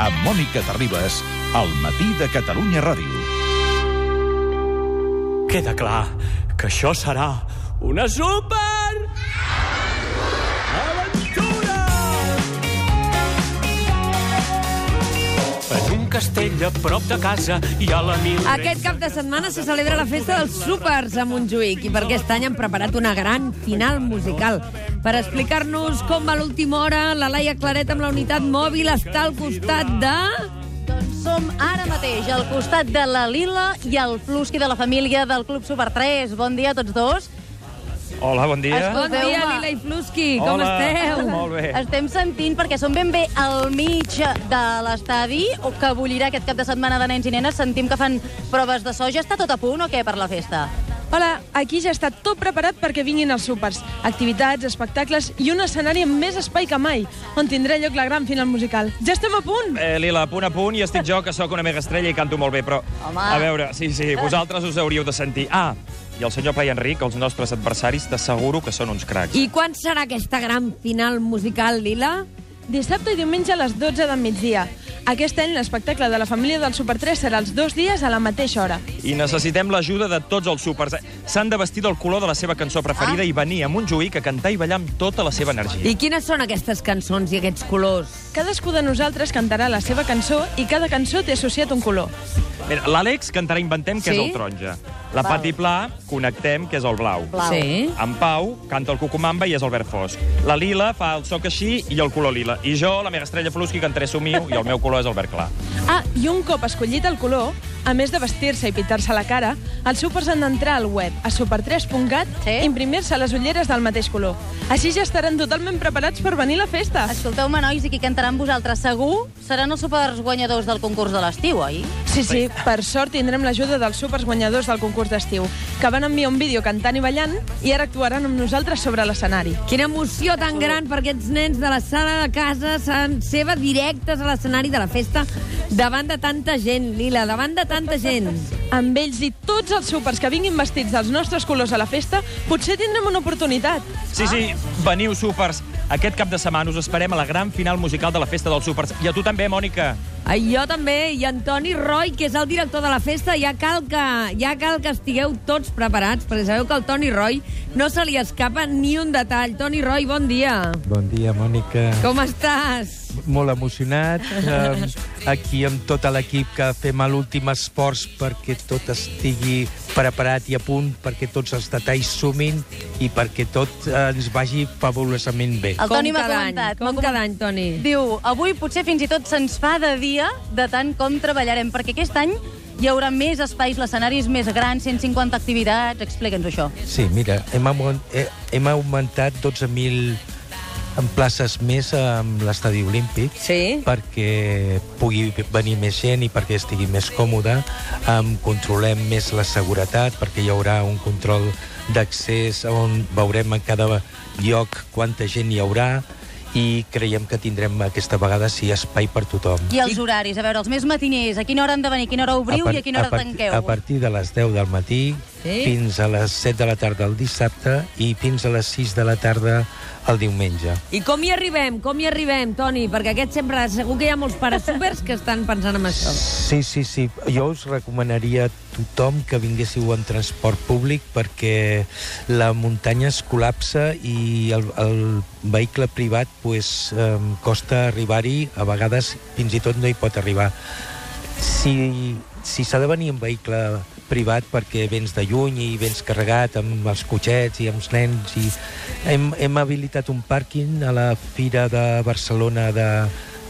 amb Mònica Terribas, al matí de Catalunya Ràdio. Queda clar que això serà una super... castell a prop de casa hi ha la mil... Aquest cap de setmana se celebra la festa dels súpers a Montjuïc i per aquest any han preparat una gran final musical. Per explicar-nos com va l'última hora, la Laia Claret amb la unitat mòbil està al costat de... Doncs som ara mateix al costat de la Lila i el Flusqui de la família del Club Super 3. Bon dia a tots dos. Hola, bon dia. Bon dia. Lila i Flusqui, com Hola. esteu? Molt bé. Estem sentint, perquè som ben bé al mig de l'estadi, o que bullirà aquest cap de setmana de nens i nenes, sentim que fan proves de so. Ja està tot a punt o què per la festa? Hola, aquí ja està tot preparat perquè vinguin els súpers. Activitats, espectacles i un escenari amb més espai que mai, on tindrà lloc la gran final musical. Ja estem a punt! Eh, Lila, punt a punt, i estic jo, que sóc una mega estrella i canto molt bé, però... Home. A veure, sí, sí, vosaltres us hauríeu de sentir. Ah, i el senyor Pai Enric, els nostres adversaris, t'asseguro que són uns cracs. I quan serà aquesta gran final musical, Lila? Dissabte i diumenge a les 12 del migdia. Aquest any l'espectacle de la família del Super 3 serà els dos dies a la mateixa hora. I necessitem l'ajuda de tots els súpers. Eh, S'han de vestir del color de la seva cançó preferida i venir a Montjuïc a cantar i ballar amb tota la seva energia. I quines són aquestes cançons i aquests colors? Cadascú de nosaltres cantarà la seva cançó i cada cançó té associat un color. Mira, l'Àlex cantarà Inventem, que Sí? és el taronja. La Val. Pati Pla, Connectem, que és el blau. Blau. Sí. En Pau canta el Cucumamba i és el verd fosc. La Lila fa el soc així i el color lila. I jo, la meva estrella Flusqui, cantaré Somiu i el meu color és el verd clar. Ah, i un cop escollit el color, a més de vestir-se i pintar-se la cara, els súpers han d'entrar al web a super3.cat Sí? i imprimir-se les ulleres del mateix color. Així ja estaran totalment preparats per venir a la festa. Escolteu-me, nois, i qui cantarà amb vosaltres segur seran els supers guanyadors del concurs de l'estiu, oi? Sí, sí, per sort tindrem l'ajuda dels súpers guanyadors del concurs d'estiu, que van enviar un vídeo cantant i ballant i ara actuaran amb nosaltres sobre l'escenari. Quina emoció tan gran per aquests nens de la sala de casa seva directes a l'escenari de la festa davant de tanta gent, Lila, davant de tanta gent. Amb ells i tots els súpers que vinguin vestits dels nostres colors a la festa, potser tindrem una oportunitat. Sí, sí, veniu, súpers. Aquest cap de setmana us esperem a la gran final musical de la Festa dels Súpers. I a tu també, Mònica. Ai, jo també, i Antoni Roy, que és el director de la festa, ja cal que, ja cal que estigueu tots preparats, perquè sabeu que el Toni Roy no se li escapa ni un detall. Toni Roy, bon dia. Bon dia, Mònica. Com estàs? Molt emocionat. Um, aquí amb tot l'equip que fem l'últim esforç perquè tot estigui preparat i a punt, perquè tots els detalls sumin i perquè tot eh, ens vagi fabulosament bé. El Toni m'ha cada any, comentat. com cada any, Toni. Diu, avui potser fins i tot se'ns fa de dia de tant com treballarem, perquè aquest any hi haurà més espais, l'escenari és més gran, 150 activitats, explica'ns això. Sí, mira, hem, augment- eh, hem augmentat 12.000 en places més amb l'estadi olímpic Sí? perquè pugui venir més gent i perquè estigui més còmode. Um, controlem més la seguretat perquè hi haurà un control d'accés on veurem en cada lloc quanta gent hi haurà i creiem que tindrem aquesta vegada sí espai per tothom. I els horaris, a veure, els més matiners, a quina hora han de venir, a quina hora obriu par- i a quina hora part- tanqueu? A partir de les 10 del matí Sí? fins a les 7 de la tarda el dissabte i fins a les 6 de la tarda el diumenge. I com hi arribem? Com hi arribem, Toni? Perquè aquest sempre... Segur que hi ha molts pares súpers que estan pensant en això. Sí, sí, sí. Jo us recomanaria a tothom que vinguéssiu en transport públic perquè la muntanya es col·lapsa i el, el vehicle privat pues, eh, costa arribar-hi, a vegades fins i tot no hi pot arribar. Si, si s'ha de venir en vehicle privat perquè vens de lluny i vens carregat amb els cotxets i amb els nens i hem, hem habilitat un pàrquing a la Fira de Barcelona de,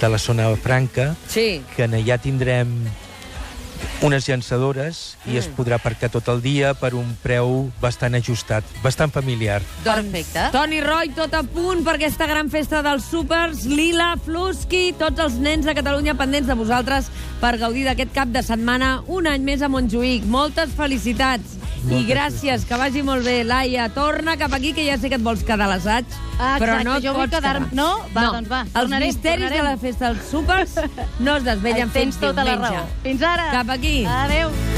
de la zona franca Sí. que allà tindrem unes llançadores i es podrà aparcar tot el dia per un preu bastant ajustat, bastant familiar. Perfecte. Toni Roy, tot a punt per aquesta gran festa dels súpers. Lila, Flusqui, tots els nens de Catalunya pendents de vosaltres per gaudir d'aquest cap de setmana un any més a Montjuïc. Moltes felicitats. I gràcies, que vagi molt bé. Laia, torna cap aquí, que ja sé que et vols quedar a l'assaig, Ah, però exacte, no jo vull quedar. no? Va, doncs va, Els tornarem, misteris tornarem. de la festa dels súpers no es desvellen fins tota la diumenge. raó. Fins ara. Cap aquí. Adéu.